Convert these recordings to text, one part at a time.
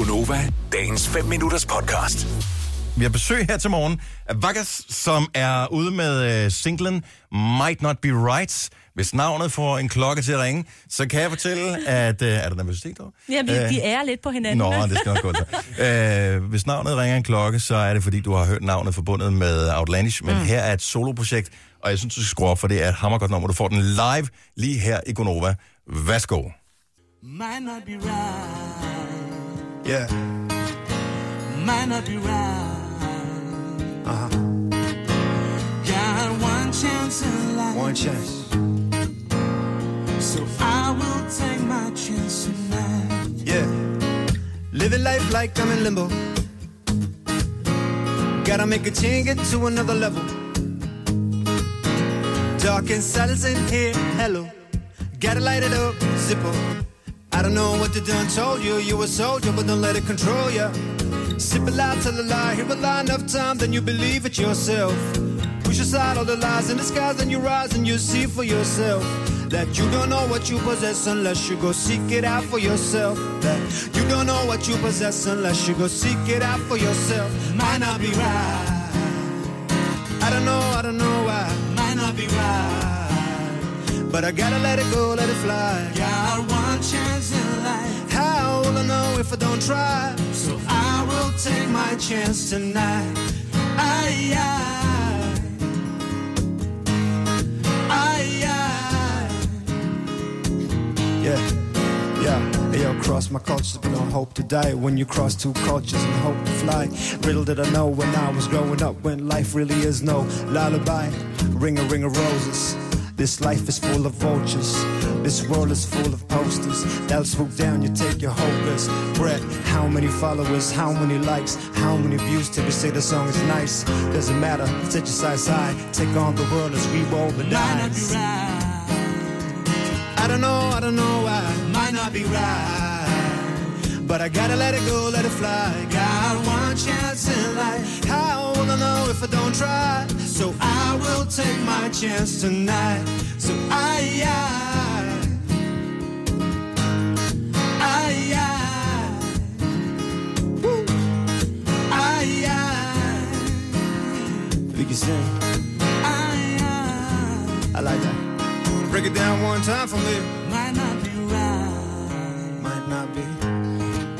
Gunova, dagens 5 minutters podcast. Vi har besøg her til morgen af Vagas, som er ude med uh, singlen Might Not Be Right. Hvis navnet får en klokke til at ringe, så kan jeg fortælle, at... Uh, er der nervøsitet over? Ja, vi, Øh, de er lidt på hinanden. Nå, det skal nok gå så. Uh, hvis navnet ringer en klokke, så er det, fordi du har hørt navnet forbundet med Outlandish. Men mm. her er et soloprojekt, og jeg synes, du skal skrue op, for det er et hammergodt nummer. Du får den live lige her i Gonova. Værsgo. Might not be right. Yeah. Might not be right. Uh huh. Got one chance in life. One chance. So I will take my chance tonight. Yeah. Living life like I'm in limbo. Gotta make a change, get to another level. Dark and silence in here, hello. Gotta light it up, zippo. I don't know what they done told you. You a soldier, but don't let it control you. Sip a lie, tell a lie, hear a lie enough time, then you believe it yourself. Push aside all the lies in disguise, then you rise and you see for yourself. That you don't know what you possess unless you go seek it out for yourself. That you don't know what you possess unless you go seek it out for yourself. Might not be right. I don't know, I don't know But I gotta let it go, let it fly. Got one chance in life. How will I know if I don't try? So I will take my chance tonight. Aye, aye. Aye, aye. Yeah, yeah. Hey, yo, cross my cultures, but don't hope to die. When you cross two cultures and hope to fly. Riddle that I know when I was growing up, when life really is no lullaby. Ring a ring of roses. This life is full of vultures. This world is full of posters. They'll swoop down, you take your hopeless breath. How many followers, how many likes, how many views till we say the song is nice? Doesn't matter, set your sights high. Take on the world as we roll the Might not be dice. right. I don't know, I don't know why. Might not be right. But I gotta let it go, let it fly. Got one chance in life. How will I know if I don't try? So I will take my chance tonight. So I, I, I, I, Woo. I, I, We can sing. I, I like that. Break it down one time for me. Might not be right. Might not be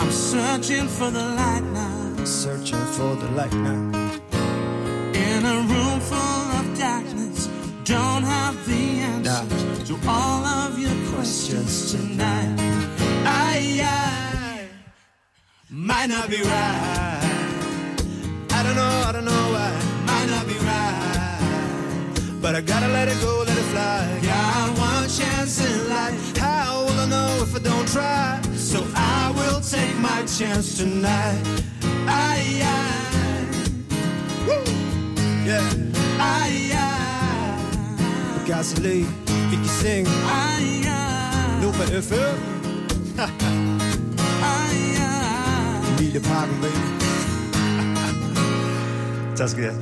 I'm searching for the light now. searching for the light now. In a room full don't have the answers to all of your questions tonight. I, I might not be right, I don't know, I don't know why. might not be right. But I gotta let it go, let it fly. Got one chance in life, How will I know if I don't try? so I will take my chance tonight. I, Yeah. I, I, Kan sing. I, I, Nu på FM. Emilie Parken, baby. tak skal jeg.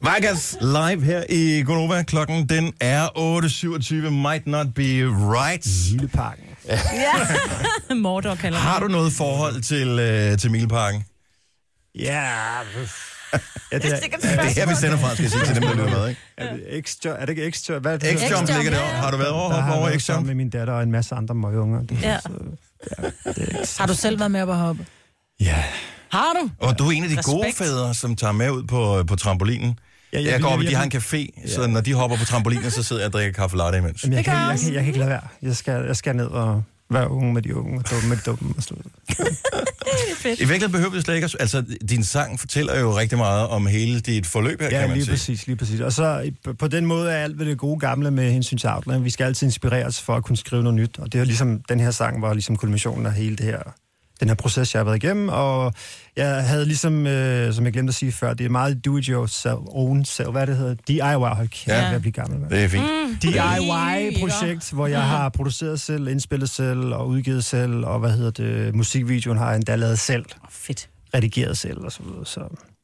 Vegas live her i Gonova. Klokken den er 8.27. Might not be right. Lille Parken. Ja. Mordor kalder Har du noget forhold til, øh, til Mileparken? Ja. Ja, det er, Det er her, vi sender fra, skal jeg sige til dem, der lytter med, ikke? er, det X-Jump- er det ikke X-Jump? Hvad er det? X-Jump ligger ja, ja. Har du været Der over, over jeg været sammen X-Jump? med min datter og en masse andre møgunger. Det, Ja. så, ja, det er. Har du selv været med op at hoppe? Ja. Har du? Og du er en af de gode Respekt. fædre, som tager med ud på, på trampolinen. Ja, Jeg går op, jeg- de har en café, så når de hopper på trampolinen, så sidder jeg og drikker kaffe latte imens. Jamen, jeg, Det kan, jeg jeg, kan, jeg kan ikke lade være. Jeg skal, jeg skal ned og være unge med de unge, og dumme med de dumme. Og så I virkeligheden behøver det slet ikke. at- Altså, din sang fortæller jo rigtig meget om hele dit forløb her, Ja, kan man lige sige. præcis, lige præcis. Og så på den måde er alt ved det gode gamle med hensyn til Outland. Vi skal altid inspireres for at kunne skrive noget nyt. Og det er ligesom, den her sang var ligesom kulminationen af hele det her, den her proces, jeg har været igennem. Og jeg havde ligesom, øh, som jeg glemte at sige før, det er meget do it yourself, own self, hvad det hedder, DIY, hold kæft, Ja. jeg bliver gammel. mand. Det er fint. Mm. DIY-projekt, hvor jeg har produceret selv, indspillet selv og udgivet selv, og hvad hedder det, musikvideoen har jeg endda lavet selv, Fedt. redigeret selv og så videre. Så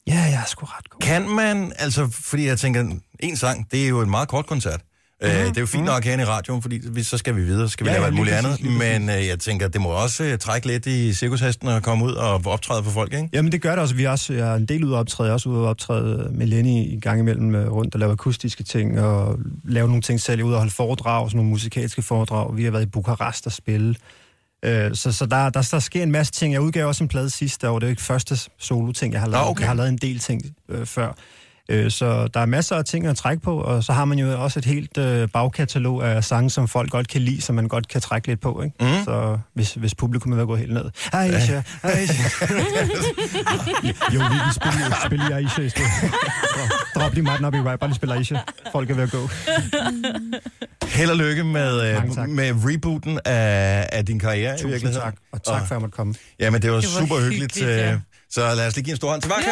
ja, jeg er sgu ret god. Kan man, altså, fordi jeg tænker, en sang, det er jo en meget kort koncert. Uh, det er jo fint nok herinde i radioen, fordi vi, så skal vi videre, så skal vi Ja, lave alt muligt andet. Men uh, jeg tænker, det må også uh, trække lidt i cirkushesten og komme ud og optræde for folk, ikke? Jamen det gør det også. Vi er også jeg er en del ude at optræde. Jeg er også ude at optræde med Lenny i gang imellem øh, rundt og lave akustiske ting og lave nogle ting selv. Ude og holde foredrag, sådan nogle musikalske foredrag. Vi har været i Bukarest og spille. Øh, Så, så der, der, der sker en masse ting. Jeg udgav også en plade sidste år. Det er jo ikke første solo-ting, jeg har lavet. Ah, okay. Jeg har lavet en del ting øh, før. Øh, Så der er masser af ting at trække på, og så har man jo også et helt øh, bagkatalog af sange, som folk godt kan lide, som man godt kan trække lidt på. Ikke? Mm. Så hvis, hvis publikum vil gå helt ned. Aisha, Aisha. jo, vi kan spille, spille Aisha i stedet. Drop- lige Might Not Be Right, bare lige spille Aisha. Folk er ved at gå. Held og lykke med, tak. med rebooten af, af din karriere i Tusind virkeligheden. tak, og tak for, at jeg måtte komme. Jamen, det var, Det var super hyggeligt. hyggeligt, ja. øh, Så lad os lige give en stor hånd til Vakka.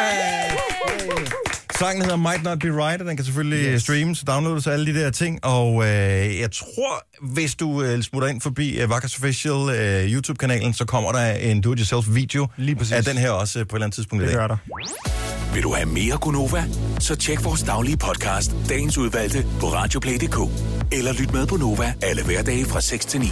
Sangen hedder Might Not Be Right, og den kan selvfølgelig yes. streames, downloades og alle de der ting. Og øh, jeg tror, hvis du øh, smutter ind forbi øh, Vakkas Official øh, YouTube-kanalen, så kommer der en do-it-yourself-video Lige præcis. af den her også øh, på et eller andet tidspunkt Det i dag. gør der. Vil du have mere Gunova? Så tjek vores daglige podcast, dagens udvalgte, på radioplay.dk. Eller lyt med på Nova alle hverdage fra 6 til 9.